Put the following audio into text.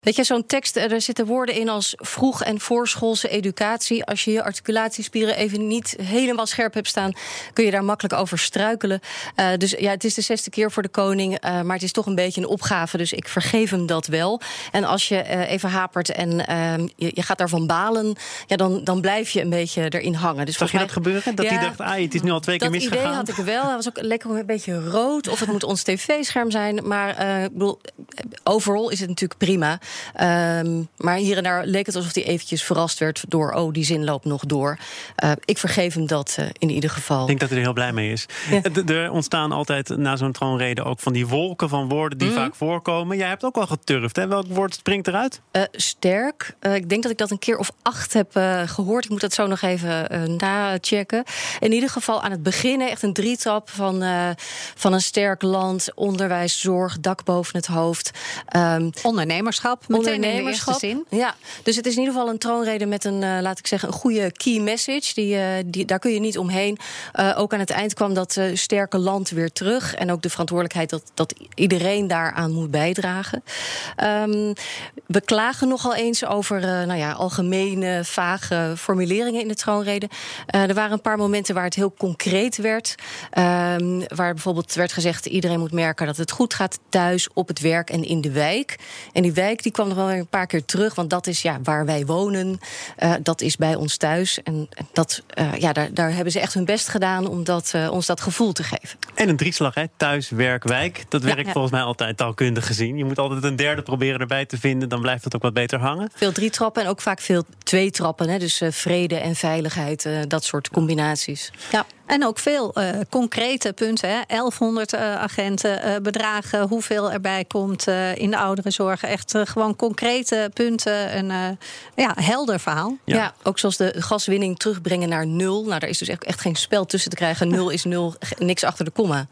Weet je, zo'n tekst, eh, er zitten woorden in als vroeg- en voorschoolse educatie. Als je je articulatiespieren even niet helemaal scherp hebt staan, kun je daar makkelijk over struikelen. Uh, dus ja, het is de zesde keer voor de koning, uh, maar het is toch een beetje een opgave. Dus ik vergeef hem dat wel. En als je uh, even hapert en ehm, je, je, gaat daarvan balen, ja, dan, dan blijf je een beetje erin hangen. Dus Zag je dat gebeuren? Dat ja, hij dacht, ah, het is nu al twee keer misgegaan? Dat idee had ik wel. Hij was ook lekker een beetje rood. Of het moet ons tv-scherm zijn. Maar ik bedoel, overal is het natuurlijk prima. Um, maar hier en daar leek het alsof hij eventjes verrast werd door... oh, die zin loopt nog door. Uh, ik vergeef hem dat uh, in ieder geval. Ik denk dat hij er heel blij mee is. Ja. Er ontstaan altijd na zo'n troonrede ook van die wolken van woorden... die mm -hmm. vaak voorkomen. Jij hebt ook al geturfd, hè? Welk woord springt eruit? Uh, sterk. ik denk dat ik dat een keer of acht heb gehoord. Ik moet dat zo nog even nachecken. In ieder geval aan het begin echt een drietrap van, van een sterk land... onderwijs, zorg, dak boven het hoofd. Um, ondernemerschap, meteen ondernemerschap. Zin. Ja, dus het is in ieder geval een troonrede met een, uh, laat ik zeggen, een goede key message. Die, uh, die, daar kun je niet omheen. Uh, ook aan het eind kwam dat sterke land weer terug. En ook de verantwoordelijkheid dat, dat iedereen daaraan moet bijdragen. Um, we klagen nogal eens over nou ja, algemene, vage formuleringen in de troonrede. er waren een paar momenten waar het heel concreet werd. Um, waar bijvoorbeeld werd gezegd: iedereen moet merken dat het goed gaat thuis, op het werk en in de wijk. En die wijk die kwam nog wel weer een paar keer terug, want dat is ja, waar wij wonen. Uh, dat is bij ons thuis. En dat, uh, ja, daar, daar hebben ze echt hun best gedaan om dat, uh, ons dat gevoel te geven. En een drieslag, hè? thuis, werk, wijk. Dat werkt ja, ja. volgens mij altijd taalkundig gezien. Je moet altijd een derde proberen erbij te vinden, dan blijft het ook wat beter hangen. Veel drie trappen en ook vaak veel twee trappen. Hè? Dus vrede en veiligheid, dat soort combinaties. Ja. En ook veel uh, concrete punten. Hè? 1100 uh, agenten, uh, bedragen, hoeveel erbij komt in de ouderenzorg. Echt gewoon concrete punten. Een ja, helder verhaal. Ja. ja. ook zoals de gaswinning terugbrengen naar nul. Nou, daar is dus echt, echt geen spel tussen te krijgen. Nul is nul, niks achter de komma.